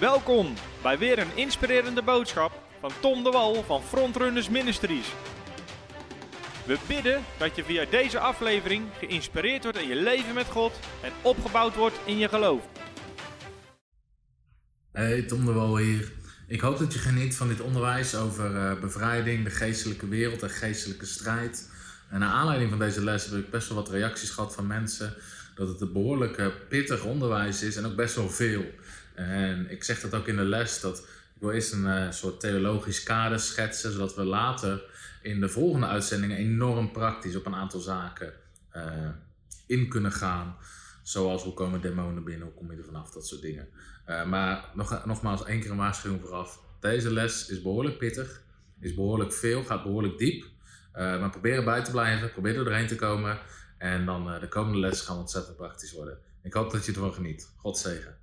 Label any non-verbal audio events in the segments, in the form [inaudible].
Welkom bij weer een inspirerende boodschap van Tom de Wal van Frontrunners Ministries. We bidden dat je via deze aflevering geïnspireerd wordt in je leven met God en opgebouwd wordt in je geloof. Hey, Tom de Wal hier. Ik hoop dat je geniet van dit onderwijs over uh, bevrijding, de geestelijke wereld en geestelijke strijd. En naar aanleiding van deze les heb ik best wel wat reacties gehad van mensen dat het een behoorlijk uh, pittig onderwijs is en ook best wel veel. En ik zeg dat ook in de les, dat ik wil eerst een uh, soort theologisch kader schetsen, zodat we later in de volgende uitzendingen enorm praktisch op een aantal zaken uh, in kunnen gaan. Zoals hoe komen demonen binnen, hoe kom je er vanaf, dat soort dingen. Uh, maar nog, nogmaals, één keer een waarschuwing vooraf. Deze les is behoorlijk pittig, is behoorlijk veel, gaat behoorlijk diep. maar probeer erbij te blijven, probeer er doorheen te komen. En dan de komende les gaan ontzettend praktisch worden. Ik hoop dat je ervan geniet. God zegen.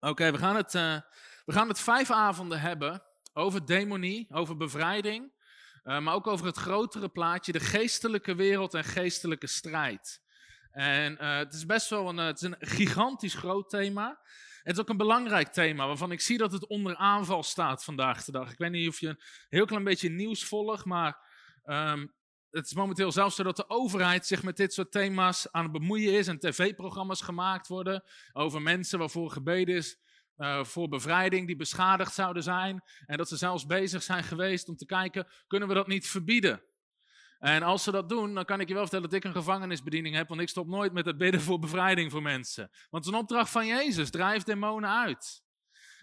Oké, we, gaan het, uh, we gaan het vijf avonden hebben over demonie, over bevrijding, uh, maar ook over het grotere plaatje, de geestelijke wereld en geestelijke strijd. En uh, het is best wel een, het is een gigantisch groot thema. Het is ook een belangrijk thema waarvan ik zie dat het onder aanval staat vandaag de dag. Ik weet niet of je een heel klein beetje nieuws volgt, maar um, het is momenteel zelfs zo dat de overheid zich met dit soort thema's aan het bemoeien is en tv-programma's gemaakt worden over mensen waarvoor gebeden is uh, voor bevrijding die beschadigd zouden zijn. En dat ze zelfs bezig zijn geweest om te kijken, kunnen we dat niet verbieden? En als ze dat doen, dan kan ik je wel vertellen dat ik een gevangenisbediening heb, want ik stop nooit met het bidden voor bevrijding voor mensen. Want het is een opdracht van Jezus, drijf demonen uit.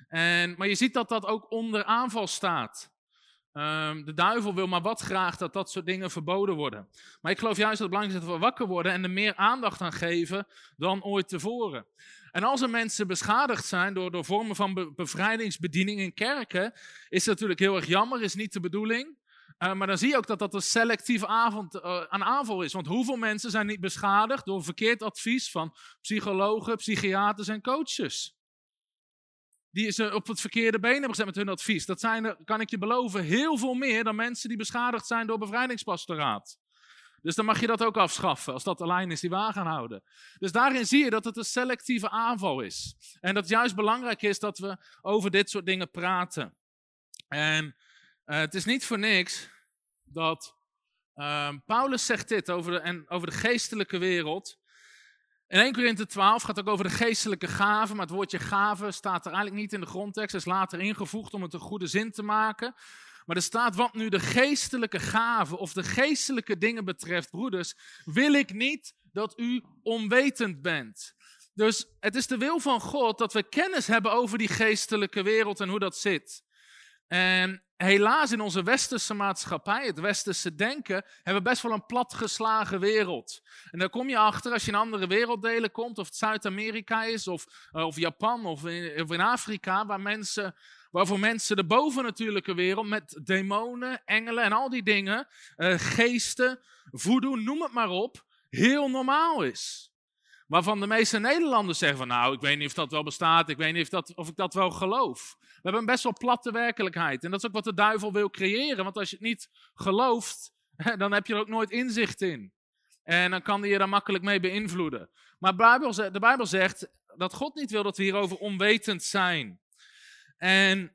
En, maar je ziet dat dat ook onder aanval staat. Um, de duivel wil maar wat graag dat dat soort dingen verboden worden. Maar ik geloof juist dat het belangrijk is dat we wakker worden en er meer aandacht aan geven dan ooit tevoren. En als er mensen beschadigd zijn door, door vormen van be bevrijdingsbediening in kerken, is dat natuurlijk heel erg jammer, is niet de bedoeling. Uh, maar dan zie je ook dat dat een selectieve avond, aan aanval is. Want hoeveel mensen zijn niet beschadigd door verkeerd advies van psychologen, psychiaters en coaches? Die ze op het verkeerde been hebben gezet met hun advies. Dat zijn er, kan ik je beloven, heel veel meer dan mensen die beschadigd zijn door bevrijdingspastoraat. Dus dan mag je dat ook afschaffen, als dat de lijn is die we aan gaan houden. Dus daarin zie je dat het een selectieve aanval is. En dat het juist belangrijk is dat we over dit soort dingen praten. En uh, het is niet voor niks dat uh, Paulus zegt dit over de, en over de geestelijke wereld. In 1 Korinthe 12 gaat ook over de geestelijke gaven, maar het woordje gave staat er eigenlijk niet in de grondtekst, is later ingevoegd om het een goede zin te maken. Maar er staat, wat nu de geestelijke gaven of de geestelijke dingen betreft, broeders, wil ik niet dat u onwetend bent. Dus het is de wil van God dat we kennis hebben over die geestelijke wereld en hoe dat zit. En helaas in onze westerse maatschappij, het westerse denken, hebben we best wel een platgeslagen wereld. En daar kom je achter als je in andere werelddelen komt, of het Zuid-Amerika is, of, uh, of Japan, of in, of Afrika, waar mensen, waarvoor mensen de bovennatuurlijke wereld met demonen, engelen en al die dingen, uh, geesten, voodoo, noem het maar op, heel normaal is. Waarvan de meeste Nederlanders zeggen van nou, ik weet niet of dat wel bestaat, ik weet niet of, dat, of ik dat wel geloof. We hebben een best wel platte werkelijkheid. En dat is ook wat de duivel wil creëren. Want als je het niet gelooft, [laughs] dan heb je er ook nooit inzicht in. En dan kan hij je daar makkelijk mee beïnvloeden. Maar de Bijbel, zegt dat God niet wil dat we hierover onwetend zijn. En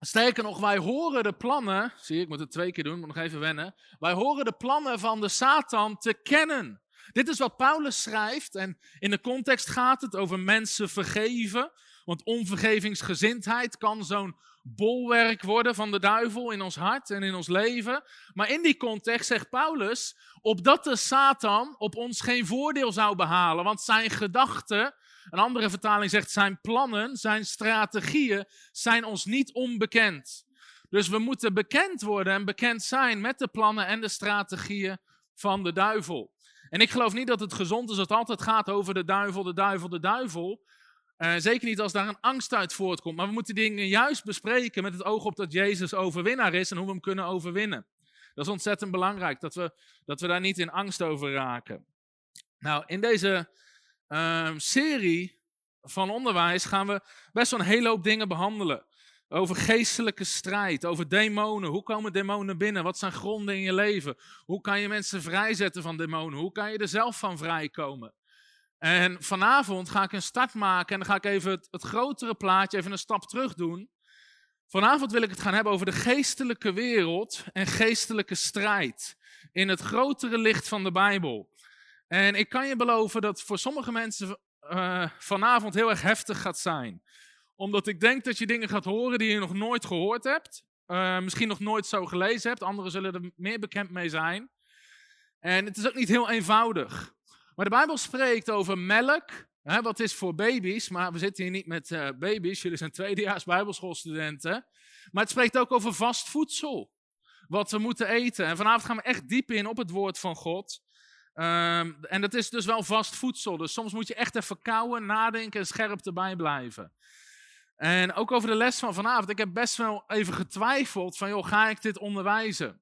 sterker nog, wij horen de plannen. Zie ik moet het twee keer doen, moet nog even wennen. Wij horen de plannen van de Satan te kennen. Dit is wat Paulus schrijft en in de context gaat het over mensen vergeven. Want onvergevingsgezindheid kan zo'n bolwerk worden van de duivel in ons hart en in ons leven. Maar in die context zegt Paulus, opdat de Satan op ons geen voordeel zou behalen. Want zijn gedachten, een andere vertaling zegt zijn plannen, zijn strategieën, zijn ons niet onbekend. Dus we moeten bekend worden en bekend zijn met de plannen en de strategieën van de duivel. En ik geloof niet dat het gezond is dat het altijd gaat over de duivel, de duivel, de duivel. Uh, zeker niet als daar een angst uit voortkomt. Maar we moeten dingen juist bespreken met het oog op dat Jezus overwinnaar is en hoe we hem kunnen overwinnen. Dat is ontzettend belangrijk, dat we, dat we daar niet in angst over raken. Nou, in deze uh, serie van onderwijs gaan we best wel een hele hoop dingen behandelen. Over geestelijke strijd, over demonen. Hoe komen demonen binnen? Wat zijn gronden in je leven? Hoe kan je mensen vrijzetten van demonen? Hoe kan je er zelf van vrijkomen? En vanavond ga ik een start maken en dan ga ik even het, grotere plaatje, even een stap terug doen. Vanavond wil ik het gaan hebben over de geestelijke wereld en geestelijke strijd. In het grotere licht van de Bijbel. En ik kan je beloven dat voor sommige mensen uh, vanavond heel erg heftig gaat zijn. Omdat ik denk dat je dingen gaat horen die je nog nooit gehoord hebt. Uh, misschien nog nooit zo gelezen hebt. Anderen zullen er meer bekend mee zijn. En het is ook niet heel eenvoudig. Maar de Bijbel spreekt over melk, hè, wat is voor baby's. Maar we zitten hier niet met uh, baby's, jullie zijn tweedejaars Bijbelschoolstudenten. Maar het spreekt ook over vast voedsel, wat we moeten eten. En vanavond gaan we echt diep in op het woord van God. Um, en dat is dus wel vast voedsel. Dus soms moet je echt even kouwen, nadenken en scherp erbij blijven. En ook over de les van vanavond. Ik heb best wel even getwijfeld van, joh, ga ik dit onderwijzen?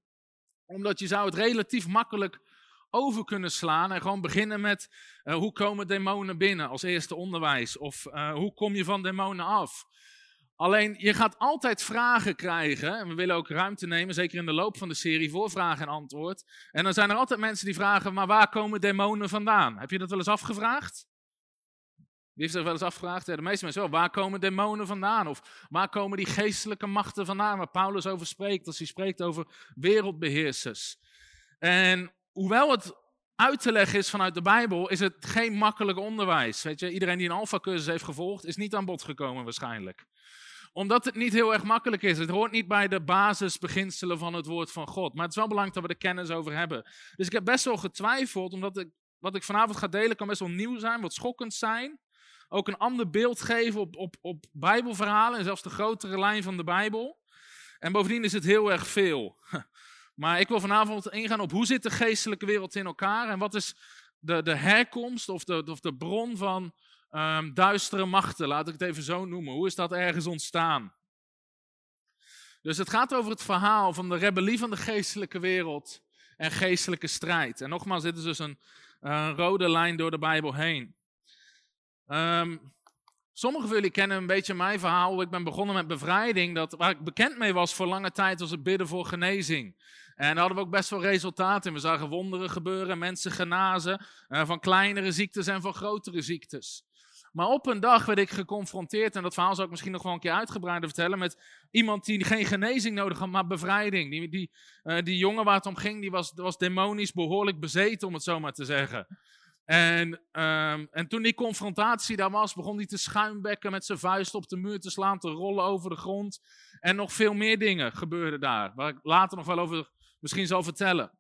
Omdat je zou het relatief makkelijk over kunnen slaan en gewoon beginnen met uh, hoe komen demonen binnen als eerste onderwijs? Of uh, hoe kom je van demonen af? Alleen je gaat altijd vragen krijgen. En we willen ook ruimte nemen, zeker in de loop van de serie, voor vraag en antwoord. En dan zijn er altijd mensen die vragen: maar waar komen demonen vandaan? Heb je dat wel eens afgevraagd? Wie heeft zich wel eens afgevraagd? De meeste mensen wel. Waar komen demonen vandaan? Of waar komen die geestelijke machten vandaan? Waar Paulus over spreekt, als hij spreekt over wereldbeheersers. En hoewel het uit te leggen is vanuit de Bijbel, is het geen makkelijk onderwijs. Weet je, iedereen die een alfa-cursus heeft gevolgd, is niet aan bod gekomen waarschijnlijk omdat het niet heel erg makkelijk is. Het hoort niet bij de basisbeginselen van het woord van God. Maar het is wel belangrijk dat we er kennis over hebben. Dus ik heb best wel getwijfeld, omdat wat ik vanavond ga delen kan best wel nieuw zijn, wat schokkend zijn. Ook een ander beeld geven op, op, op Bijbelverhalen en zelfs de grotere lijn van de Bijbel. En bovendien is het heel erg veel. [laughs] Maar ik wil vanavond ingaan op hoe zit de geestelijke wereld in elkaar en wat is de, de herkomst of de, of de bron van um, duistere machten, laat ik het even zo noemen. Hoe is dat ergens ontstaan? Dus het gaat over het verhaal van de rebellie van de geestelijke wereld en geestelijke strijd. En nogmaals, dit is dus een, een rode lijn door de Bijbel heen. Um, sommigen van jullie kennen een beetje mijn verhaal. Ik ben begonnen met bevrijding. Dat, waar ik bekend mee was voor lange tijd was het bidden voor genezing. En daar hadden we ook best wel resultaten in. We zagen wonderen gebeuren, mensen genazen. Uh, van kleinere ziektes en van grotere ziektes. Maar op een dag werd ik geconfronteerd, en dat verhaal zou ik misschien nog wel een keer uitgebreider vertellen, met iemand die geen genezing nodig had, maar bevrijding. Die, die, uh, die jongen waar het om ging, die was, was demonisch behoorlijk bezeten, om het zo maar te zeggen. En, um, en toen die confrontatie daar was, begon hij te schuimbekken met zijn vuist op de muur te slaan, te rollen over de grond. En nog veel meer dingen gebeurden daar, waar ik later nog wel over misschien zal vertellen.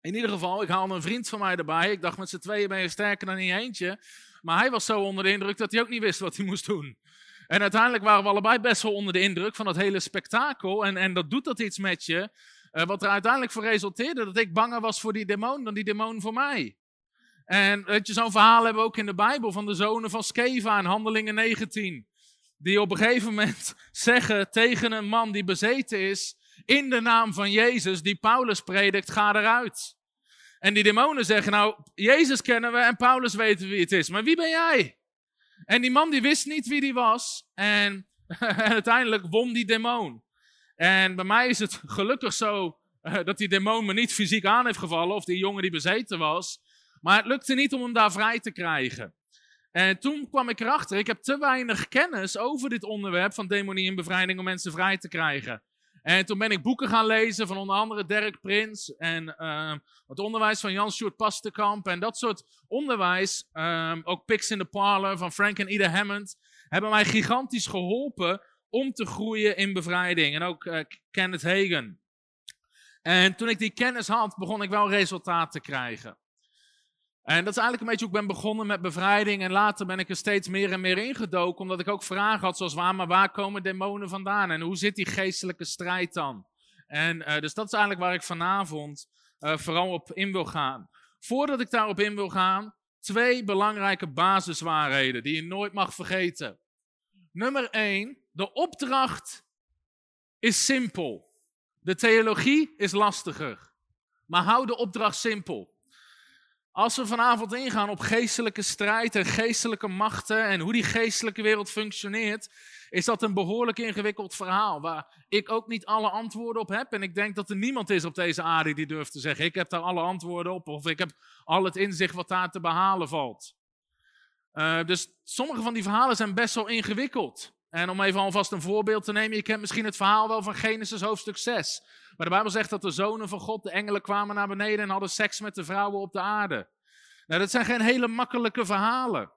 In ieder geval, ik haalde een vriend van mij erbij. Ik dacht, met z'n tweeën ben je sterker dan in je eentje. Maar hij was zo onder de indruk dat hij ook niet wist wat hij moest doen. En uiteindelijk waren we allebei best wel onder de indruk van dat hele spektakel. En, en dat doet dat iets met je. Uh, wat er uiteindelijk voor resulteerde dat ik banger was voor die demon dan die demon voor mij. En weet je, zo'n verhaal hebben we ook in de Bijbel van de zonen van Skeva in Handelingen 19. Die op een gegeven moment [laughs] zeggen tegen een man die bezeten is, in de naam van Jezus, die Paulus predikt, ga eruit. En die demonen zeggen, nou, Jezus kennen we en Paulus weten wie het is. Maar wie ben jij? En die man die wist niet wie die was. En, [laughs] uiteindelijk won die demon. En bij mij is het gelukkig zo uh, dat die demon me niet fysiek aan heeft gevallen. Of die jongen die bezeten was. Maar het lukte niet om hem daar vrij te krijgen. En toen kwam ik erachter, ik heb te weinig kennis over dit onderwerp van demonie en bevrijding om mensen vrij te krijgen. En toen ben ik boeken gaan lezen van onder andere Dirk Prins en uh, het onderwijs van Jan Sjoerd Pastekamp en dat soort onderwijs. Um, ook Pix in the Parlor van Frank en Ida Hammond hebben mij gigantisch geholpen om te groeien in bevrijding. En ook uh, Kenneth Hagen. En toen ik die kennis had, begon ik wel resultaat te krijgen. En dat is eigenlijk een beetje hoe ik ben begonnen met bevrijding. En later ben ik er steeds meer en meer ingedoken, omdat ik ook vragen had zoals waar, maar waar komen demonen vandaan? En hoe zit die geestelijke strijd dan? En uh, dus dat is eigenlijk waar ik vanavond uh, vooral op in wil gaan. Voordat ik daarop in wil gaan, twee belangrijke basiswaarheden die je nooit mag vergeten. Nummer één, de opdracht is simpel. De theologie is lastiger. Maar hou de opdracht simpel. Als we vanavond ingaan op geestelijke strijd en geestelijke machten en hoe die geestelijke wereld functioneert, is dat een behoorlijk ingewikkeld verhaal waar ik ook niet alle antwoorden op heb. En ik denk dat er niemand is op deze aarde die durft te zeggen: ik heb daar alle antwoorden op of ik heb al het inzicht wat daar te behalen valt. Uh, dus sommige van die verhalen zijn best wel ingewikkeld. En om even alvast een voorbeeld te nemen, je kent misschien het verhaal wel van Genesis hoofdstuk 6. Maar de Bijbel zegt dat de zonen van God, de engelen, kwamen naar beneden en hadden seks met de vrouwen op de aarde. Nou, dat zijn geen hele makkelijke verhalen.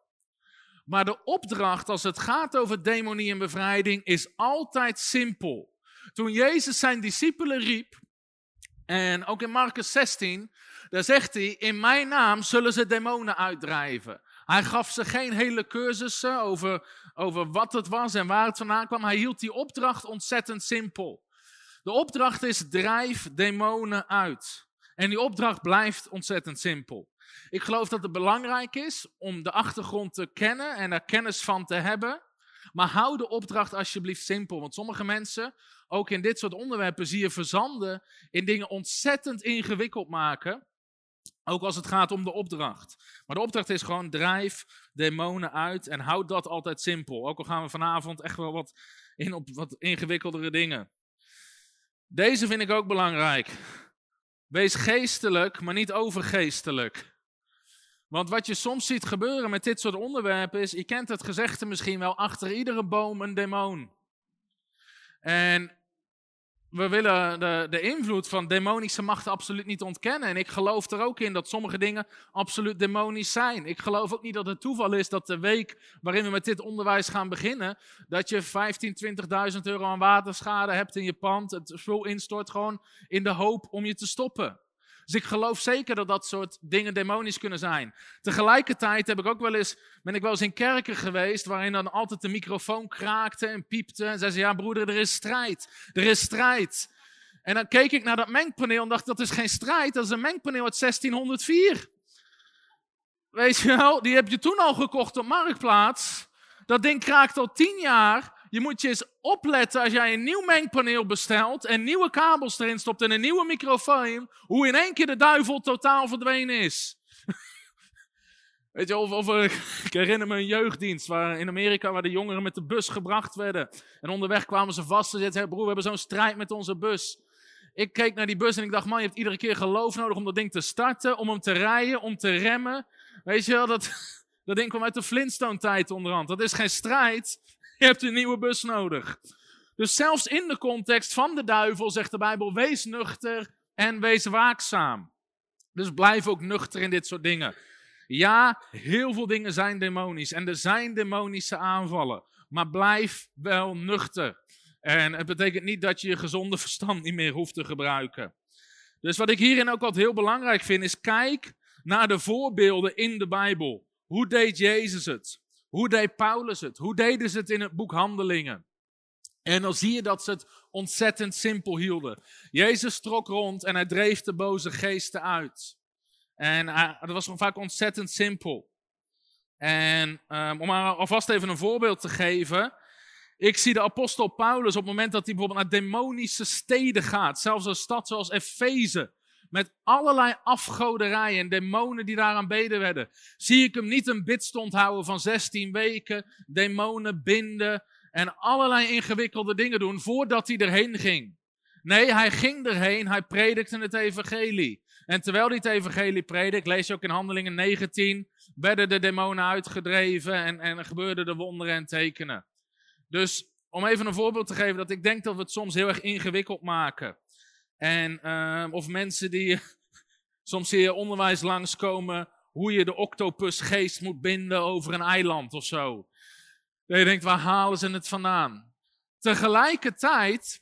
Maar de opdracht als het gaat over demonie en bevrijding is altijd simpel. Toen Jezus zijn discipelen riep, en ook in Marcus 16, daar zegt hij, in mijn naam zullen ze demonen uitdrijven. Hij gaf ze geen hele cursussen over, over wat het was en waar het vandaan kwam. Hij hield die opdracht ontzettend simpel. De opdracht is drijf demonen uit. En die opdracht blijft ontzettend simpel. Ik geloof dat het belangrijk is om de achtergrond te kennen en er kennis van te hebben. Maar hou de opdracht alsjeblieft simpel. Want sommige mensen, ook in dit soort onderwerpen, zie je verzanden in dingen ontzettend ingewikkeld maken. Ook als het gaat om de opdracht. Maar de opdracht is gewoon drijf demonen uit en houd dat altijd simpel. Ook al gaan we vanavond echt wel wat in op wat ingewikkeldere dingen. Deze vind ik ook belangrijk. Wees geestelijk, maar niet overgeestelijk. Want wat je soms ziet gebeuren met dit soort onderwerpen is, je kent het gezegde misschien wel, achter iedere boom een demon. En we willen de, de invloed van demonische machten absoluut niet ontkennen. En ik geloof er ook in dat sommige dingen absoluut demonisch zijn. Ik geloof ook niet dat het toeval is dat de week waarin we met dit onderwijs gaan beginnen, dat je 15, 20.000 euro aan waterschade hebt in je pand, het spul instort gewoon in de hoop om je te stoppen. Dus ik geloof zeker dat dat soort dingen demonisch kunnen zijn. Tegelijkertijd heb ik ook wel eens, ben ik wel eens in kerken geweest waarin dan altijd de microfoon kraakte en piepte. En zei ze, ja broeder, er is strijd. Er is strijd. En dan keek ik naar dat mengpaneel en dacht, dat is geen strijd, dat is een mengpaneel uit 1604. Weet je wel, die heb je toen al gekocht op Marktplaats. Dat ding kraakt al tien jaar. Je moet je eens opletten als jij een nieuw mengpaneel bestelt en nieuwe kabels erin stopt en een nieuwe microfoon, hoe in één keer de duivel totaal verdwenen is. [laughs] Weet je, of, of [laughs] ik herinner me een jeugddienst waar, in Amerika waar de jongeren met de bus gebracht werden. En onderweg kwamen ze vast en zeiden, broer, we hebben zo'n strijd met onze bus. Ik keek naar die bus en ik dacht, man, je hebt iedere keer geloof nodig om dat ding te starten, om hem te rijden, om te remmen. Weet je wel, dat, [laughs] dat ding kwam uit de Flintstone-tijd onderhand. Dat is geen strijd, [laughs] je hebt een nieuwe bus nodig. Dus zelfs in de context van de duivel zegt de Bijbel: wees nuchter en wees waakzaam. Dus blijf ook nuchter in dit soort dingen. Ja, heel veel dingen zijn demonisch en er zijn demonische aanvallen. Maar blijf wel nuchter. En het betekent niet dat je je gezonde verstand niet meer hoeft te gebruiken. Dus wat ik hierin ook altijd heel belangrijk vind, is kijk naar de voorbeelden in de Bijbel. Hoe deed Jezus het? Hoe deed Paulus het? Hoe deden ze het in het boek Handelingen? En dan zie je dat ze het ontzettend simpel hielden. Jezus trok rond en hij dreef de boze geesten uit. En dat was gewoon vaak ontzettend simpel. En um, om alvast even een voorbeeld te geven. Ik zie de apostel Paulus op het moment dat hij bijvoorbeeld naar demonische steden gaat. Zelfs een stad zoals Efeze. Met allerlei afgoderijen en demonen die daaraan beden werden. Zie ik hem niet een bidstond houden van 16 weken, demonen binden en allerlei ingewikkelde dingen doen voordat hij erheen ging. Nee, hij ging erheen, hij predikte het evangelie. En terwijl hij het evangelie predikt, lees je ook in Handelingen 19, werden de demonen uitgedreven en, en gebeurden de wonderen en tekenen. Dus om even een voorbeeld te geven, dat ik denk dat we het soms heel erg ingewikkeld maken. En, uh, of mensen die [laughs] soms hier onderwijs langskomen hoe je de octopusgeest moet binden over een eiland of zo. Je denkt, waar halen ze het vandaan? Tegelijkertijd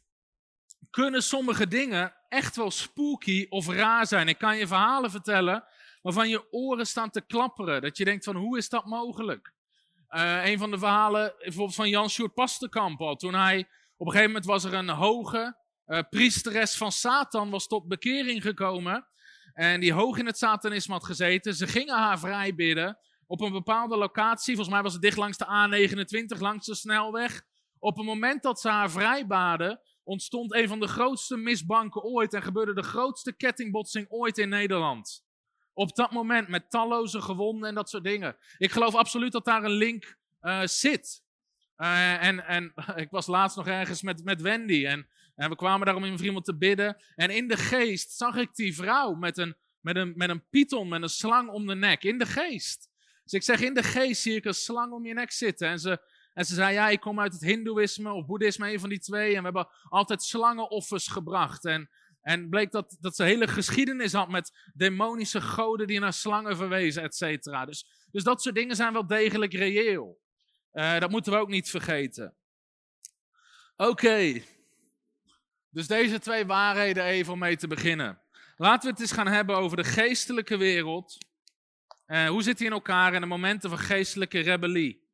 kunnen sommige dingen echt wel spooky of raar zijn. Ik kan je verhalen vertellen waarvan je oren staan te klapperen. Dat je denkt van, hoe is dat mogelijk? Uh, een van de verhalen bijvoorbeeld van Jan Sjoerd Pasterkamp al. Toen hij, op een gegeven moment was er een hoge uh, priesteres van Satan was tot bekering gekomen. En die hoog in het satanisme had gezeten. Ze gingen haar vrij bidden op een bepaalde locatie. Volgens mij was het dicht langs de A29, langs de snelweg. Op het moment dat ze haar vrij baden, ontstond een van de grootste misbanken ooit. En gebeurde de grootste kettingbotsing ooit in Nederland. Op dat moment met talloze gewonden en dat soort dingen. Ik geloof absoluut dat daar een link uh, zit. Uh, en, en [laughs] ik was laatst nog ergens met, met Wendy. En en we kwamen daarom in iemand te bidden. En in de geest zag ik die vrouw met een, met, een, met een python, met een slang om de nek. In de geest. Dus ik zeg, in de geest zie ik een slang om je nek zitten. En ze, en ze zei, ja, ik kom uit het hindoeïsme of boeddhisme, een van die twee. En we hebben altijd slangenoffers gebracht. En, en bleek dat, dat ze hele geschiedenis had met demonische goden die naar slangen verwezen, et cetera. Dus, dus dat soort dingen zijn wel degelijk reëel. Uh, dat moeten we ook niet vergeten. Oké. Dus deze twee waarheden even om mee te beginnen. Laten we het eens gaan hebben over de geestelijke wereld. Uh, hoe zit die in elkaar in de momenten van geestelijke rebellie?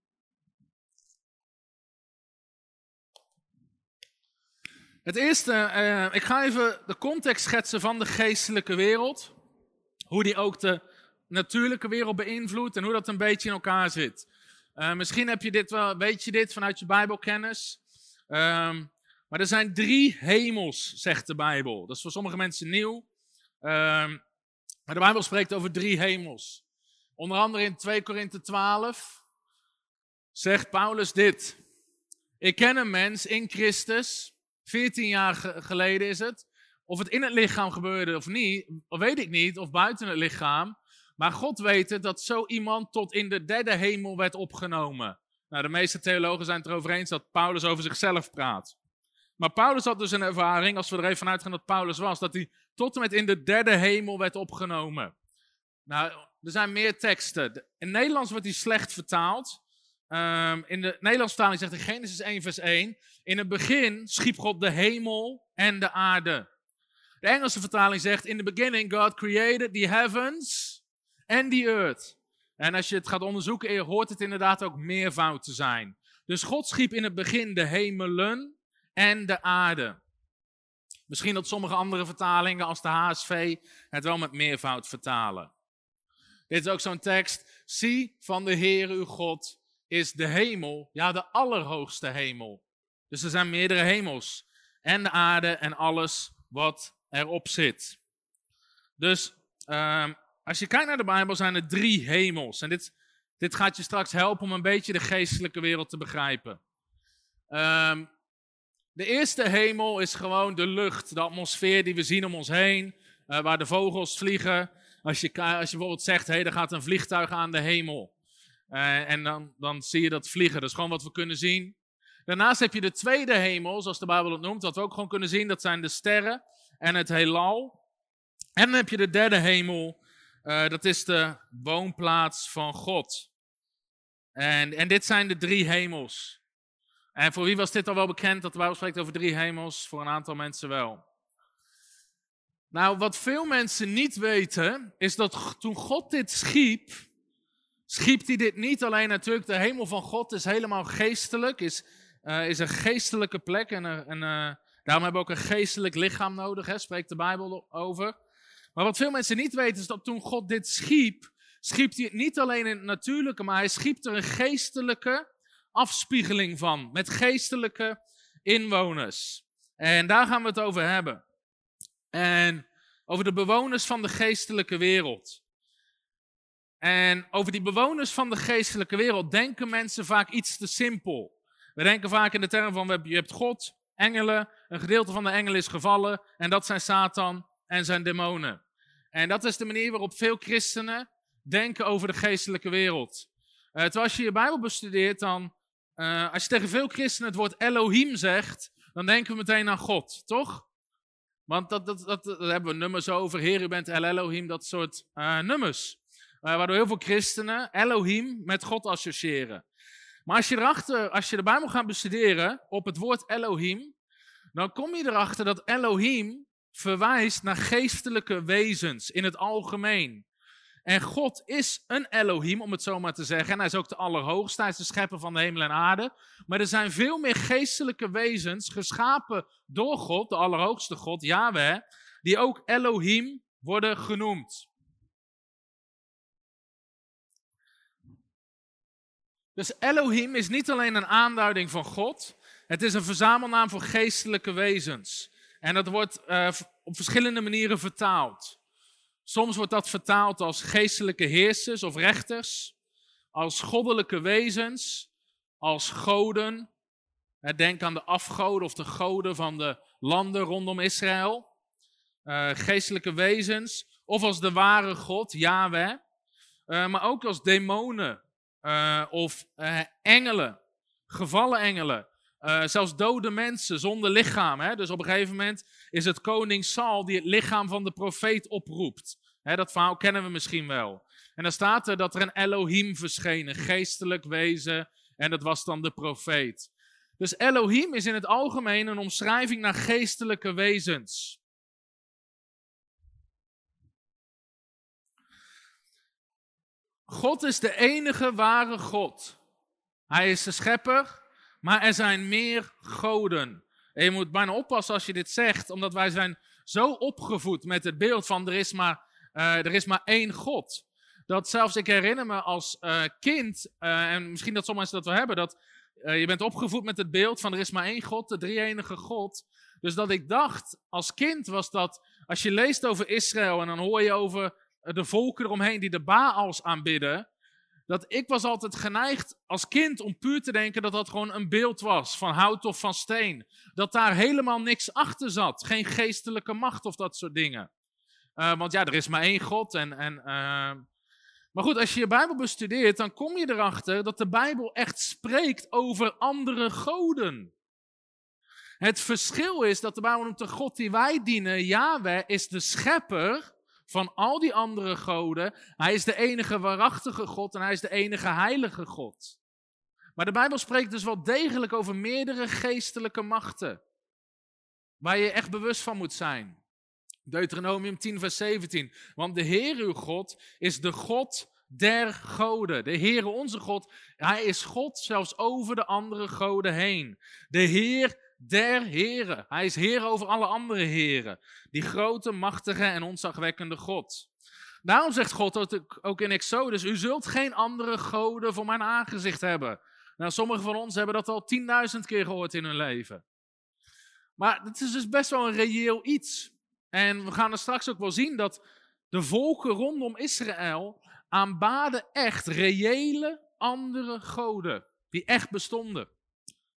Het eerste, uh, ik ga even de context schetsen van de geestelijke wereld. Hoe die ook de natuurlijke wereld beïnvloedt en hoe dat een beetje in elkaar zit. Uh, misschien heb je dit wel, weet je dit vanuit je Bijbelkennis. Um, maar er zijn drie hemels, zegt de Bijbel. Dat is voor sommige mensen nieuw. Um, maar de Bijbel spreekt over drie hemels. Onder andere in 2 Korinthe 12 zegt Paulus dit. Ik ken een mens in Christus, 14 jaar geleden is het. Of het in het lichaam gebeurde of niet, weet ik niet, of buiten het lichaam. Maar God weet het dat zo iemand tot in de derde hemel werd opgenomen. Nou, de meeste theologen zijn het erover eens dat Paulus over zichzelf praat. Maar Paulus had dus een ervaring, als we er even vanuit gaan dat Paulus was, dat hij tot en met in de derde hemel werd opgenomen. Nou, er zijn meer teksten. In Nederlands wordt hij slecht vertaald. Um, in de Nederlandse vertaling zegt in Genesis 1 vers 1, in het begin schiep God de hemel en de aarde. De Engelse vertaling zegt, in the beginning God created the heavens and the earth. En als je het gaat onderzoeken, hoort het inderdaad ook meervoud te zijn. Dus God schiep in het begin de hemelen en de aarde. Misschien dat sommige andere vertalingen als de HSV het wel met meervoud vertalen. Dit is ook zo'n tekst. Zie van de Heer uw God is de hemel, ja de allerhoogste hemel. Dus er zijn meerdere hemels. En de aarde en alles wat erop zit. Dus uh, als je kijkt naar de Bijbel zijn er drie hemels. En dit, dit gaat je straks helpen om een beetje de geestelijke wereld te begrijpen. Um, de eerste hemel is gewoon de lucht, de atmosfeer die we zien om ons heen, uh, waar de vogels vliegen. Als je, als je bijvoorbeeld zegt, hé, hey, er gaat een vliegtuig aan de hemel. Uh, en dan, dan zie je dat vliegen. Dat is gewoon wat we kunnen zien. Daarnaast heb je de tweede hemel, zoals de Bijbel het noemt, wat we ook gewoon kunnen zien. Dat zijn de sterren en het heelal. En dan heb je de derde hemel, uh, dat is de woonplaats van God. En, en dit zijn de drie hemels. En voor wie was dit al wel bekend dat de Bijbel spreekt over drie hemels? Voor een aantal mensen wel. Nou, wat veel mensen niet weten, is dat toen God dit schiep, schiep hij dit niet alleen natuurlijk, de hemel van God is helemaal geestelijk, is, uh, is een geestelijke plek en, en uh, daarom hebben we ook een geestelijk lichaam nodig, hè, spreekt de Bijbel over. Maar wat veel mensen niet weten is dat toen God dit schiep, schiep hij het niet alleen in het natuurlijke, maar hij schiep er een geestelijke afspiegeling van, met geestelijke inwoners. En daar gaan we het over hebben. En over de bewoners van de geestelijke wereld. En over die bewoners van de geestelijke wereld denken mensen vaak iets te simpel. We denken vaak in de term van je hebt God, engelen, een gedeelte van de engelen is gevallen en dat zijn Satan en zijn demonen. En dat is de manier waarop veel christenen denken over de geestelijke wereld. Uh, terwijl als je je Bijbel bestudeert, dan, uh, als je tegen veel christenen het woord Elohim zegt, dan denken we meteen aan God, toch? Want dat, dat, dat, daar hebben we nummers over. Heer, u bent El Elohim, dat soort uh, nummers. waardoor heel veel christenen Elohim met God associëren. Maar als je, erachter, als je de Bijbel gaat bestuderen op het woord Elohim, dan kom je erachter dat Elohim verwijst naar geestelijke wezens in het algemeen. En God is een Elohim, om het zo maar te zeggen. En hij is ook de Allerhoogste, hij is de schepper van de hemel en aarde. Maar er zijn veel meer geestelijke wezens, geschapen door God, de Allerhoogste God, Yahweh, die ook Elohim worden genoemd. Dus Elohim is niet alleen een aanduiding van God, het is een verzamelnaam voor geestelijke wezens. En dat wordt uh, op verschillende manieren vertaald. Soms wordt dat vertaald als geestelijke heersers of rechters, als goddelijke wezens, als goden. Denk aan de afgoden of de goden van de landen rondom Israël. Uh, geestelijke wezens, of als de ware God, Yahweh. eh, maar ook als demonen eh, of eh, engelen, gevallen engelen. Zelfs dode mensen zonder lichaam. Hè? Dus op een gegeven moment is het koning Saul die het lichaam van de profeet oproept. Hè, dat verhaal kennen we misschien wel. En dan staat er dat er een Elohim verscheen, een geestelijk wezen. En dat was dan de profeet. Dus Elohim is in het algemeen een omschrijving naar geestelijke wezens. God is de enige ware God. Hij is de schepper, maar er zijn meer goden. En je moet bijna oppassen als je dit zegt, omdat wij zijn zo opgevoed met het beeld van er is maar, uh, er is maar één God. Dat zelfs, ik herinner me als uh, kind, uh, en misschien dat sommige mensen dat wel hebben, dat je bent opgevoed met het beeld van er is maar één God, de drie-enige God. Dus dat ik dacht, als kind was dat, als je leest over Israël en dan hoor je over de volken eromheen die de Baals aanbidden, dat ik was altijd geneigd als kind om puur te denken dat dat gewoon een beeld was van hout of van steen. Dat daar helemaal niks achter zat, geen geestelijke macht of dat soort dingen. Uh, want ja, er is maar één God. En, en, uh... Maar goed, als je je Bijbel bestudeert, dan kom je erachter dat de Bijbel echt spreekt over andere goden. Het verschil is dat de Bijbel noemt de God die wij dienen, Yahweh, is de schepper van al die andere goden. Hij is de enige waarachtige God en hij is de enige heilige God. Maar de Bijbel spreekt dus wel degelijk over meerdere geestelijke machten. Waar je echt bewust van moet zijn. Deuteronomium 10, vers 17. Want de Heer uw God is de God der goden. De Heere onze God, hij is God zelfs over de andere goden heen. De Heer der heren. Hij is heer over alle andere heren. Die grote, machtige en ontzagwekkende God. Daarom zegt God ook in Exodus, u zult geen andere goden voor mijn aangezicht hebben. Nou, sommigen van ons hebben dat al tienduizend keer gehoord in hun leven. Maar het is dus best wel een reëel iets. En we gaan er straks ook wel zien dat de volken rondom Israël aanbaden echt reële andere goden. Die echt bestonden.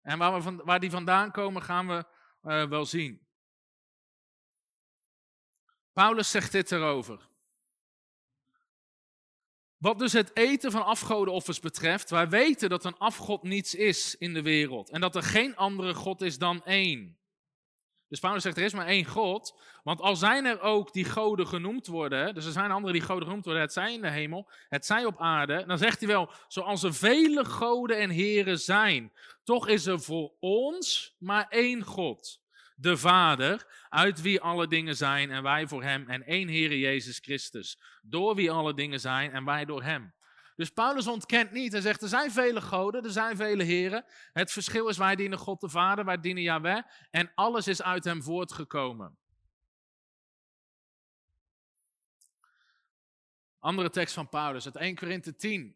En waar, we van, waar die vandaan komen, gaan we uh, wel zien. Paulus zegt dit erover. Wat dus het eten van afgodenoffers betreft, wij weten dat een afgod niets is in de wereld. En dat er geen andere God is dan één. Dus Paulus zegt, er is maar één God. Want al zijn er ook die goden genoemd worden, dus er zijn anderen die goden genoemd worden, het zij in de hemel, het zij op aarde, dan zegt hij wel, zoals er vele goden en heren zijn, toch is er voor ons maar één God, de Vader, uit wie alle dingen zijn en wij voor hem, en één Heere Jezus Christus, door wie alle dingen zijn en wij door hem. Dus Paulus ontkent niet. Hij zegt, er zijn vele goden, er zijn vele heren. Het verschil is, wij dienen God de Vader, wij dienen Yahweh. En alles is uit hem voortgekomen. Andere tekst van Paulus, uit 1 Korinthe 10.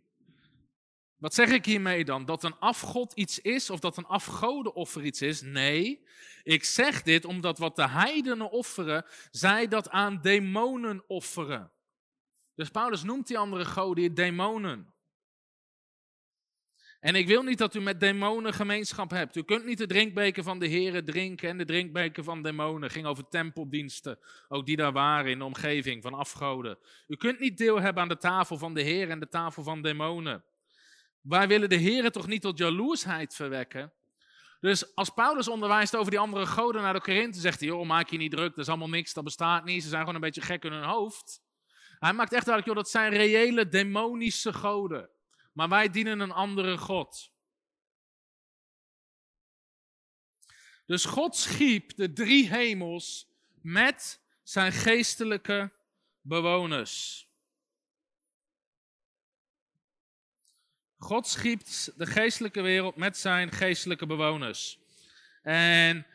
Wat zeg ik hiermee dan? Dat een afgod iets is of dat een afgodenoffer iets is? Nee, ik zeg dit omdat wat de heidenen offeren, zij dat aan demonen offeren. Dus Paulus noemt die andere goden demonen. En ik wil niet dat u met demonen gemeenschap hebt. U kunt niet de drinkbeker van de heren drinken en de drinkbeker van demonen. Het ging over tempeldiensten, ook die daar waren in de omgeving van afgoden. U kunt niet deel hebben aan de tafel van de heren en de tafel van demonen. Wij willen de heren toch niet tot jaloersheid verwekken? Dus als Paulus onderwijst over die andere goden naar de Korinthe, zegt hij, joh, maak je niet druk, dat is allemaal niks, dat bestaat niet, ze zijn gewoon een beetje gek in hun hoofd. Hij maakt echt duidelijk, joh, dat zijn reële demonische goden. Maar wij dienen een andere God. Dus God schiep de drie hemels met zijn geestelijke bewoners. God schiep de geestelijke wereld met zijn geestelijke bewoners. En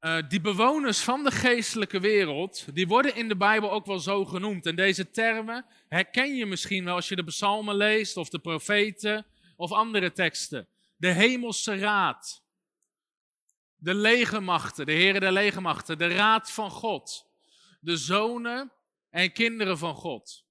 uh, die bewoners van de geestelijke wereld, die worden in de Bijbel ook wel zo genoemd. En deze termen herken je misschien wel als je de psalmen leest of de profeten of andere teksten. De hemelse raad, de legermachten, de heren der legermachten, de raad van God, de zonen en kinderen van God.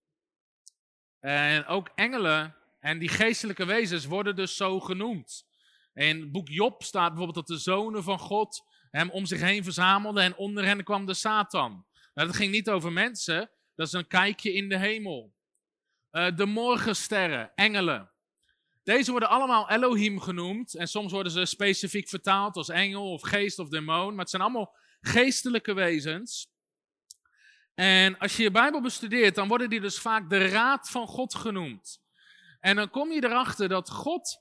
En ook engelen en die geestelijke wezens worden dus zo genoemd. In het boek Job staat bijvoorbeeld dat de zonen van God hem om zich heen verzamelden en onder hen kwam de Satan. Nou, dat ging niet over mensen, dat is een kijkje in de hemel. uh, de morgensterren, engelen. Deze worden allemaal Elohim genoemd en soms worden ze specifiek vertaald als engel of geest of demon, maar het zijn allemaal geestelijke wezens. En als je je Bijbel bestudeert, dan worden die dus vaak de raad van God genoemd. En dan kom je erachter dat God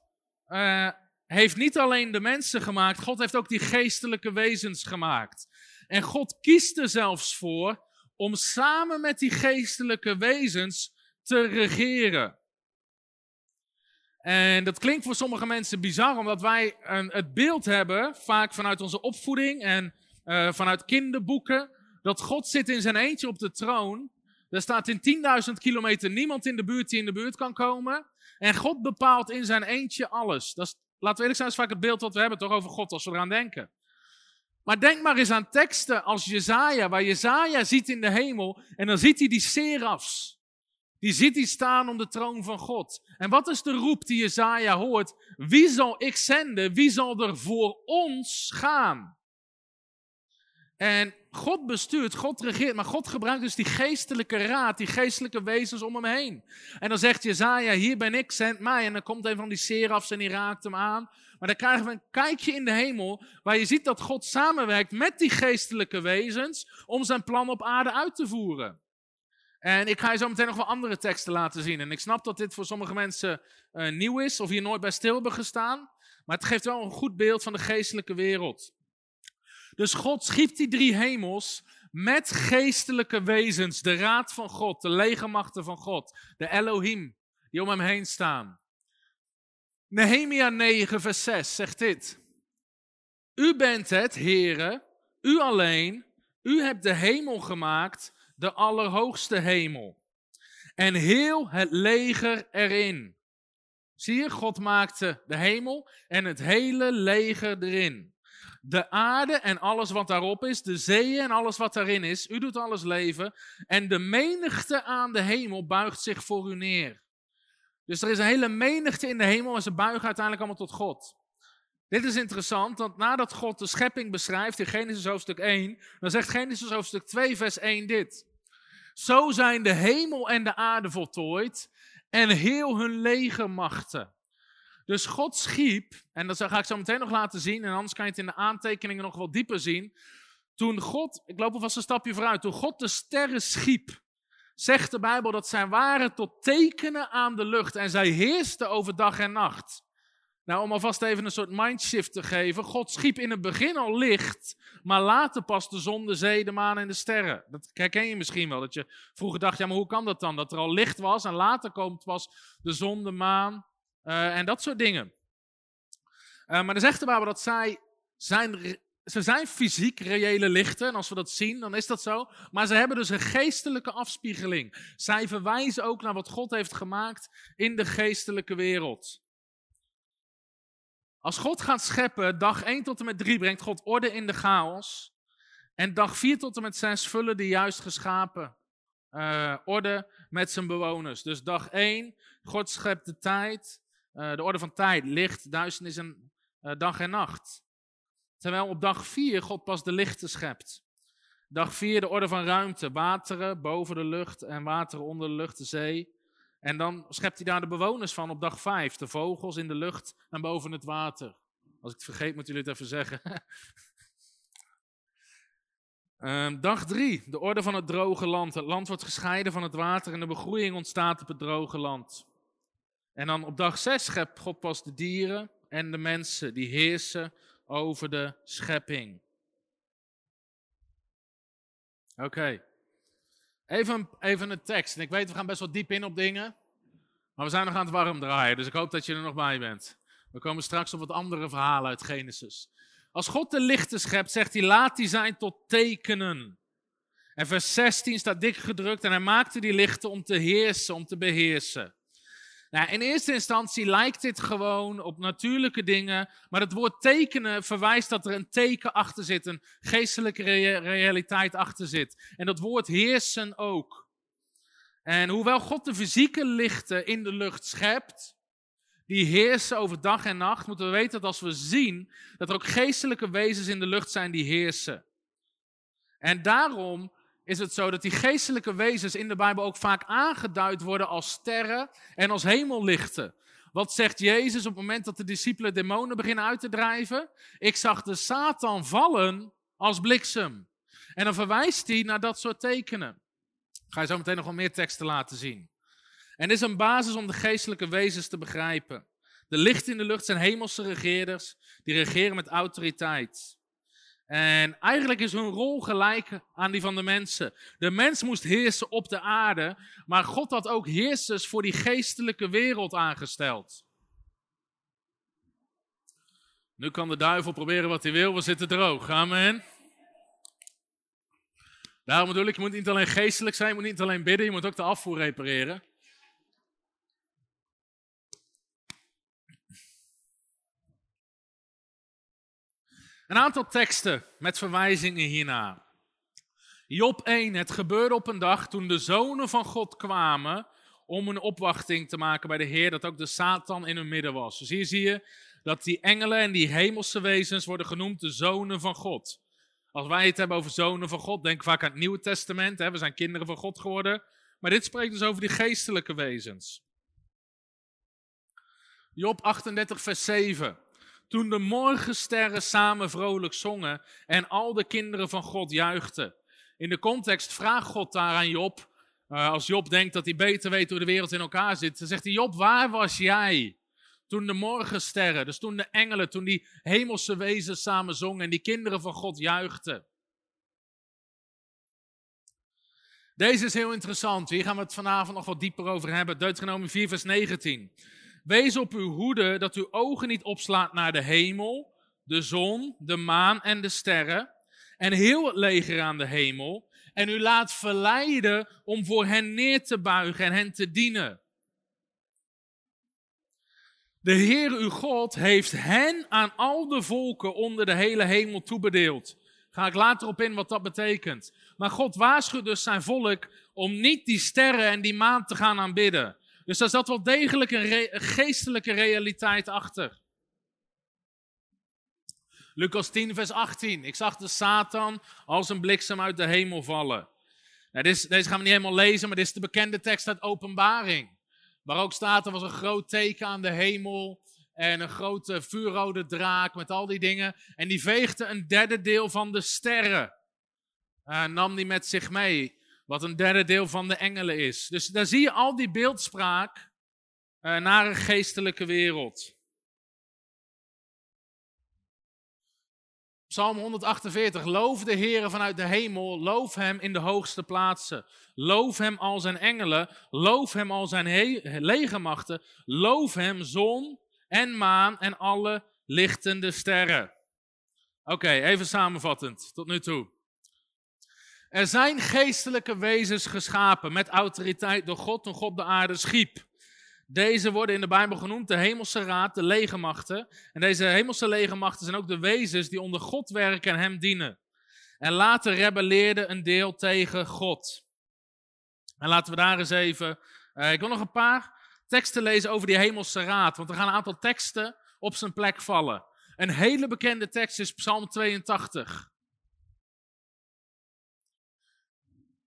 uh, heeft niet alleen de mensen gemaakt, God heeft ook die geestelijke wezens gemaakt. En God kiest er zelfs voor om samen met die geestelijke wezens te regeren. En dat klinkt voor sommige mensen bizar, omdat wij een, het beeld hebben, vaak vanuit onze opvoeding en uh, vanuit kinderboeken, dat God zit in zijn eentje op de troon. Er staat in 10.000 kilometer niemand in de buurt die in de buurt kan komen. En God bepaalt in zijn eentje alles. Dat is, laten we eerlijk zijn, dat is vaak het beeld wat we hebben toch over God als we eraan denken. Maar denk maar eens aan teksten als Jezaja, waar Jezaja ziet in de hemel en dan ziet hij die serafs. Die ziet hij staan om de troon van God. En wat is de roep die Jezaja hoort? Wie zal ik zenden? Wie zal er voor ons gaan? En God bestuurt, God regeert, maar God gebruikt dus die geestelijke raad, die geestelijke wezens om hem heen. En dan zegt Jezaja, hier ben ik, zend mij. En dan komt een van die serafs en die raakt hem aan. Maar dan krijgen we een kijkje in de hemel, waar je ziet dat God samenwerkt met die geestelijke wezens om zijn plan op aarde uit te voeren. En ik ga je zo meteen nog wel andere teksten laten zien. En ik snap dat dit voor sommige mensen uh, nieuw is, of hier nooit bij stil hebben gestaan. Maar het geeft wel een goed beeld van de geestelijke wereld. Dus God schiep die drie hemels met geestelijke wezens, de raad van God, de legermachten van God, de Elohim, die om hem heen staan. Nehemia 9, vers 6 zegt dit. U bent het, heren, u alleen, u hebt de hemel gemaakt, de allerhoogste hemel. En heel het leger erin. Zie je, God maakte de hemel en het hele leger erin de aarde en alles wat daarop is, de zeeën en alles wat daarin is. U doet alles leven. En de menigte aan de hemel buigt zich voor u neer. Dus er is een hele menigte in de hemel en ze buigen uiteindelijk allemaal tot God. Dit is interessant, want nadat God de schepping beschrijft in Genesis hoofdstuk 1, dan zegt Genesis hoofdstuk 2, vers 1 dit. Zo zijn de hemel en de aarde voltooid en heel hun legermachten. Dus God schiep, en dat ga ik zo meteen nog laten zien, en anders kan je het in de aantekeningen nog wel dieper zien. Toen God, ik loop alvast een stapje vooruit, toen God de sterren schiep, zegt de Bijbel dat zij waren tot tekenen aan de lucht en zij heersten over dag en nacht. Nou, om alvast even een soort mindshift te geven. God schiep in het begin al licht, maar later pas de zon, de zee, de maan en de sterren. Dat herken je misschien wel. Dat je vroeger dacht, ja, maar hoe kan dat dan? Dat er al licht was en later komt pas de zon, de maan uh, en dat soort dingen. Uh, maar dan zegt de Bijbel dat zij zijn, ze zijn fysiek reële lichten. En als we dat zien, dan is dat zo. Maar ze hebben dus een geestelijke afspiegeling. Zij verwijzen ook naar wat God heeft gemaakt in de geestelijke wereld. Als God gaat scheppen, dag 1 tot en met 3 brengt God orde in de chaos. En dag 4 tot en met 6 vullen de juist geschapen uh, orde met zijn bewoners. Dus dag 1, God schept de tijd. Uh, de orde van tijd, licht, duisternis en uh, dag en nacht. Terwijl op dag 4 God pas de lichten schept. Dag 4 de orde van ruimte, wateren boven de lucht en wateren onder de lucht, de zee. En dan schept hij daar de bewoners van op dag 5, de vogels in de lucht en boven het water. Als ik het vergeet, moet jullie het even zeggen. um, [laughs] dag 3, de orde van het droge land. Het land wordt gescheiden van het water en de begroeiing ontstaat op het droge land. En dan op dag 6 schept God pas de dieren en de mensen die heersen over de schepping. Oké. Even, even een tekst. En ik weet, we gaan best wel diep in op dingen. Maar we zijn nog aan het warm draaien, dus ik hoop dat je er nog bij bent. We komen straks op wat andere verhalen uit Genesis. Als God de lichten schept, zegt hij, laat die zijn tot tekenen. En vers 16 staat dik gedrukt en hij maakte die lichten om te heersen, om te beheersen. Nou, in eerste instantie lijkt dit gewoon op natuurlijke dingen, maar het woord tekenen verwijst dat er een teken achter zit, een geestelijke realiteit achter zit. En dat woord heersen ook. En hoewel God de fysieke lichten in de lucht schept, die heersen over dag en nacht, moeten we weten dat als we zien dat er ook geestelijke wezens in de lucht zijn die heersen. En daarom is het zo dat die geestelijke wezens in de Bijbel ook vaak aangeduid worden als sterren en als hemellichten. Wat zegt Jezus op het moment dat de discipelen demonen beginnen uit te drijven? Ik zag de Satan vallen als bliksem. En dan verwijst hij naar dat soort tekenen. ga je zo meteen nog wel meer teksten laten zien. En dit is een basis om de geestelijke wezens te begrijpen. De lichten in de lucht zijn hemelse regeerders, die regeren met autoriteit. En eigenlijk is hun rol gelijk aan die van de mensen. De mens moest heersen op de aarde, maar God had ook heersers voor die geestelijke wereld aangesteld. Nu kan de duivel proberen wat hij wil, we zitten droog. Amen. Daarom bedoel ik, je moet niet alleen geestelijk zijn, je moet niet alleen bidden, je moet ook de afvoer repareren. Een aantal teksten met verwijzingen hierna. Job 1, het gebeurde op een dag toen de zonen van God kwamen om een opwachting te maken bij de Heer, dat ook de Satan in hun midden was. Dus hier zie je dat die engelen en die hemelse wezens worden genoemd de zonen van God. Als wij het hebben over zonen van God, denk vaak aan het Nieuwe Testament. Hè? We zijn kinderen van God geworden. Maar dit spreekt dus over die geestelijke wezens. Job 38, vers 7. Toen de morgensterren samen vrolijk zongen en al de kinderen van God juichten. In de context vraagt God daar aan Job, uh, als Job denkt dat hij beter weet hoe de wereld in elkaar zit, dan zegt hij, Job, waar was jij? Toen de morgensterren, dus toen de engelen, toen die hemelse wezens samen zongen en die kinderen van God juichten. Deze is heel interessant. Hier gaan we het vanavond nog wat dieper over hebben. Deuteronomie 4, vers 19. Wees op uw hoede dat uw ogen niet opslaat naar de hemel, de zon, de maan en de sterren en heel het leger aan de hemel en u laat verleiden om voor hen neer te buigen en hen te dienen. De Heer uw God heeft hen aan al de volken onder de hele hemel toebedeeld. Ga ik later op in wat dat betekent. Maar God waarschuwt dus zijn volk om niet die sterren en die maan te gaan aanbidden. Dus daar zat wel degelijk een, geestelijke realiteit achter. Lucas 10, vers 18. Ik zag de Satan als een bliksem uit de hemel vallen. Nou, deze, deze gaan we niet helemaal lezen, maar dit is de bekende tekst uit Openbaring. Waar ook staat, er was een groot teken aan de hemel en een grote vuurrode draak met al die dingen. En die veegde een derde deel van de sterren. En nam die met zich mee. Wat een derde deel van de engelen is. Dus daar zie je al die beeldspraak uh, naar een geestelijke wereld. Psalm 148. Loof de Heer vanuit de hemel. Loof hem in de hoogste plaatsen. Loof hem al zijn engelen. Loof hem al zijn legermachten. Loof hem zon en maan en alle lichtende sterren. Oké, even samenvattend tot nu toe. Er zijn geestelijke wezens geschapen met autoriteit door God toen God de aarde schiep. Deze worden in de Bijbel genoemd de hemelse raad, de legermachten. En deze hemelse legermachten zijn ook de wezens die onder God werken en hem dienen. En later rebelleerde een deel tegen God. En laten we daar eens even. Uh, ik wil nog een paar teksten lezen over die hemelse raad, want er gaan een aantal teksten op zijn plek vallen. Een hele bekende tekst is Psalm 82.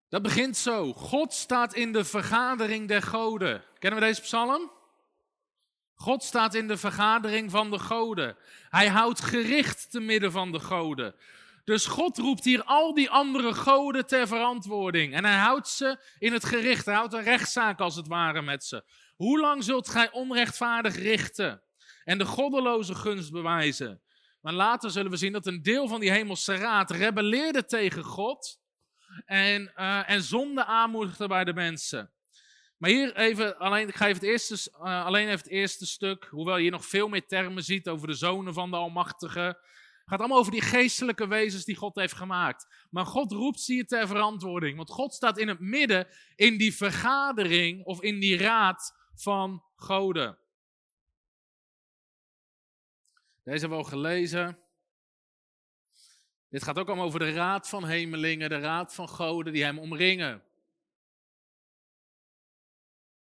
Dat begint zo. God staat in de vergadering der goden. Kennen we deze psalm? God staat in de vergadering van de goden. Hij houdt gericht te midden van de goden. Dus God roept hier al die andere goden ter verantwoording. En hij houdt ze in het gericht. Hij houdt een rechtszaak als het ware met ze. Hoe lang zult gij onrechtvaardig richten en de goddeloze gunst bewijzen? Maar later zullen we zien dat een deel van die hemelse raad rebelleerde tegen God en, uh, en zonde aanmoedigde bij de mensen. Maar hier even, alleen, ik ga even het eerste, uh, alleen even het eerste stuk, hoewel je hier nog veel meer termen ziet over de zonen van de Almachtige. Het gaat allemaal over die geestelijke wezens die God heeft gemaakt. Maar God roept ze hier ter verantwoording. Want God staat in het midden in die vergadering of in die raad van goden. Deze hebben we al gelezen. Dit gaat ook allemaal over de raad van hemelingen, de raad van goden die hem omringen.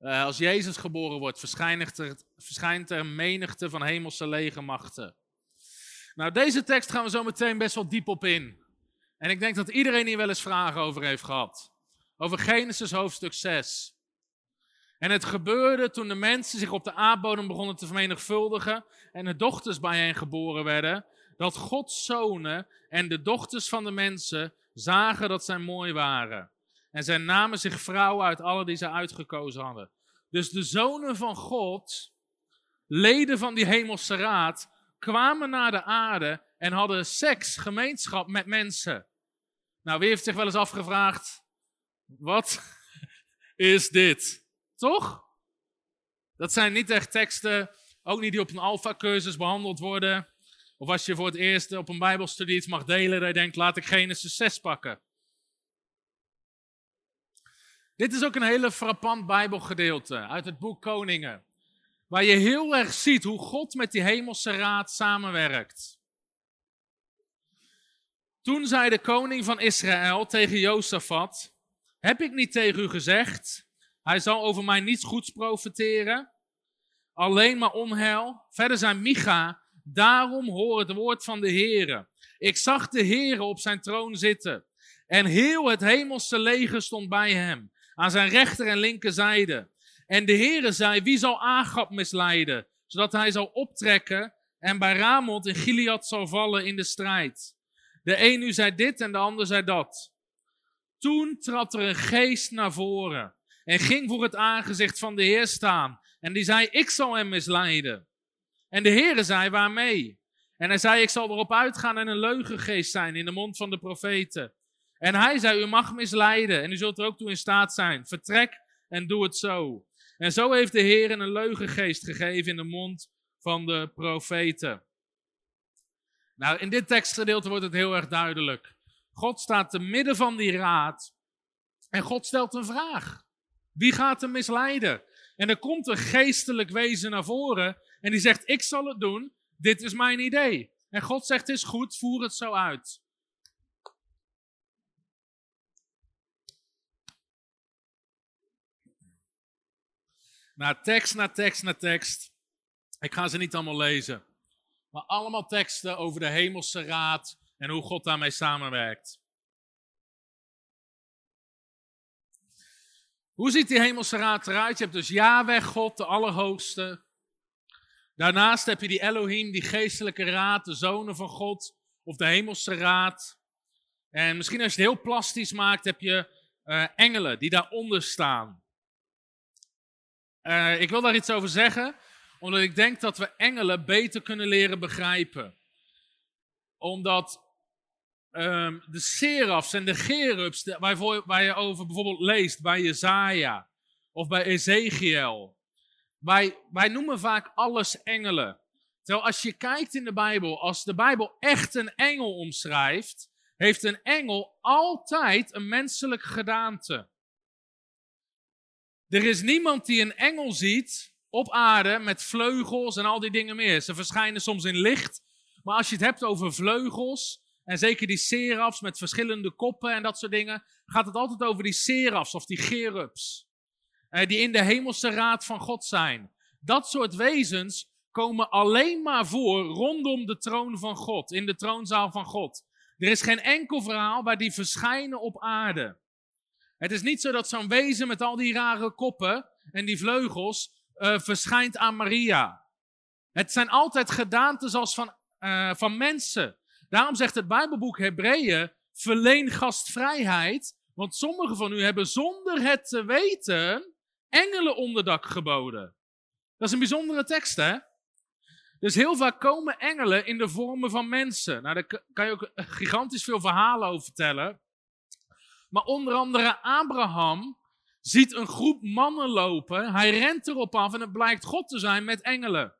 Uh, als Jezus geboren wordt, verschijnt er, verschijnt er menigte van hemelse legermachten. Nou, deze tekst gaan we zo meteen best wel diep op in. En ik denk dat iedereen hier wel eens vragen over heeft gehad. Over Genesis hoofdstuk 6. En het gebeurde toen de mensen zich op de aardbodem begonnen te vermenigvuldigen en de dochters bij hen geboren werden, dat Gods zonen en de dochters van de mensen zagen dat zij mooi waren. En zij namen zich vrouwen uit alle die zij uitgekozen hadden. Dus de zonen van God, leden van die hemelse raad, kwamen naar de aarde en hadden seks, gemeenschap met mensen. Nou, wie heeft zich wel eens afgevraagd, wat [laughs] is dit? Toch? Dat zijn niet echt teksten, ook niet die op een alfa-cursus behandeld worden. Of als je voor het eerst op een bijbelstudie iets mag delen, dat je denkt, laat ik Genesis 6 pakken. Dit is ook een hele frappant bijbelgedeelte uit het boek Koningen. Waar je heel erg ziet hoe God met die hemelse raad samenwerkt. Toen zei de koning van Israël tegen Jozefat, heb ik niet tegen u gezegd, hij zal over mij niets goeds profiteren, alleen maar onheil. Verder zei Micha, daarom hoor het woord van de Heere. Ik zag de Heere op zijn troon zitten en heel het hemelse leger stond bij hem, aan zijn rechter en linkerzijde. En de Heere zei, wie zal Agab misleiden, zodat hij zal optrekken en bij Ramoth in Gilead zal vallen in de strijd. De een nu zei dit en de ander zei dat. Toen trad er een geest naar voren en ging voor het aangezicht van de Heer staan. En die zei, ik zal hem misleiden. En de Heere zei, waarmee? En hij zei, ik zal erop uitgaan en een leugengeest zijn in de mond van de profeten. En hij zei, u mag misleiden en u zult er ook toe in staat zijn. Vertrek en doe het zo. En zo heeft de Heer een leugengeest gegeven in de mond van de profeten. Nou, in dit tekstgedeelte wordt het heel erg duidelijk. God staat te midden van die raad en God stelt een vraag. Wie gaat hem misleiden? En er komt een geestelijk wezen naar voren en die zegt, ik zal het doen, dit is mijn idee. En God zegt, het is goed, voer het zo uit. Na tekst, na tekst, na tekst. Ik ga ze niet allemaal lezen. Maar allemaal teksten over de hemelse raad en hoe God daarmee samenwerkt. Hoe ziet die hemelse raad eruit? Je hebt dus Yahweh, God, de Allerhoogste. Daarnaast heb je die Elohim, die geestelijke raad, de zonen van God, of de hemelse raad. En misschien als je het heel plastisch maakt, heb je uh, engelen die daaronder staan. Uh, ik wil daar iets over zeggen, omdat ik denk dat we engelen beter kunnen leren begrijpen. Omdat um, de serafs en de waarvoor, waar je over bijvoorbeeld leest bij Jezaja of bij Ezekiel. Wij, noemen vaak alles engelen. Terwijl als je kijkt in de Bijbel, als de Bijbel echt een engel omschrijft, heeft een engel altijd een menselijke gedaante. Er is niemand die een engel ziet op aarde met vleugels en al die dingen meer. Ze verschijnen soms in licht, maar als je het hebt over vleugels, en zeker die serafs met verschillende koppen en dat soort dingen, gaat het altijd over die serafs of die gerubs. Eh, die in de hemelse raad van God zijn. Dat soort wezens komen alleen maar voor rondom de troon van God, in de troonzaal van God. Er is geen enkel verhaal waar die verschijnen op aarde. Het is niet zo dat zo'n wezen met al die rare koppen en die vleugels uh, verschijnt aan Maria. Het zijn altijd gedaantes als van, uh, van mensen. Daarom zegt het Bijbelboek Hebreeën, verleen gastvrijheid, want sommigen van u hebben zonder het te weten engelen onderdak geboden. Dat is een bijzondere tekst, hè? Dus heel vaak komen engelen in de vormen van mensen. Nou, daar kan je ook gigantisch veel verhalen over vertellen. Maar onder andere Abraham ziet een groep mannen lopen. Hij rent erop af en het blijkt God te zijn met engelen.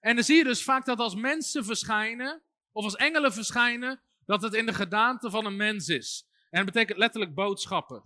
En dan zie je dus vaak dat als mensen verschijnen, of als engelen verschijnen, dat het in de gedaante van een mens is. En dat betekent letterlijk boodschapper.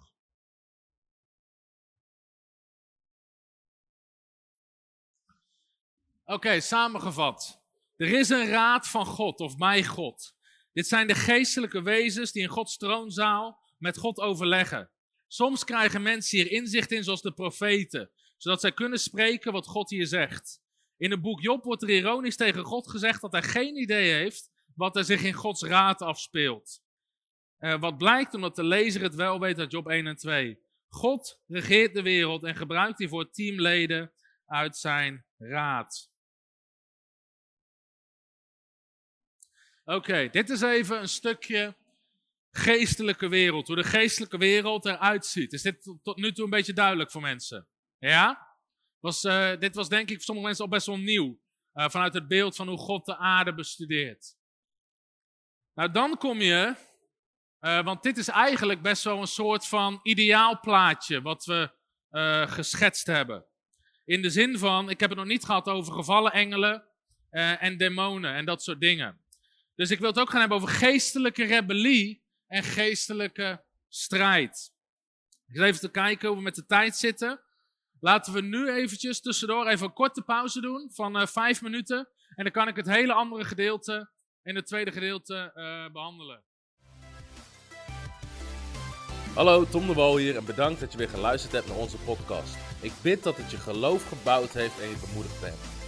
Oké, samengevat. Er is een raad van God, of mij God. Dit zijn de geestelijke wezens die in Gods troonzaal met God overleggen. Soms krijgen mensen hier inzicht in, zoals de profeten, zodat zij kunnen spreken wat God hier zegt. In het boek Job wordt er ironisch tegen God gezegd dat hij geen idee heeft wat er zich in Gods raad afspeelt. Uh, wat blijkt omdat de lezer het wel weet uit Job 1 en 2. God regeert de wereld en gebruikt die voor teamleden uit zijn raad. Oké, dit is even een stukje geestelijke wereld. Hoe de geestelijke wereld eruit ziet. Is dit tot nu toe een beetje duidelijk voor mensen? Ja? Was, uh, dit was denk ik voor sommige mensen al best wel nieuw. Uh, vanuit het beeld van hoe God de aarde bestudeert. Nou, dan kom je, uh, want dit is eigenlijk best wel een soort van ideaalplaatje wat we geschetst hebben. In de zin van, ik heb het nog niet gehad over gevallen engelen en demonen en dat soort dingen. Dus ik wil het ook gaan hebben over geestelijke rebellie en geestelijke strijd. Ik even te kijken hoe we met de tijd zitten. Laten we nu eventjes tussendoor even een korte pauze doen van uh, vijf minuten. En dan kan ik het hele andere gedeelte in het tweede gedeelte uh, behandelen. Hallo, Tom de Wol hier en bedankt dat je weer geluisterd hebt naar onze podcast. Ik bid dat het je geloof gebouwd heeft en je bemoedigd bent.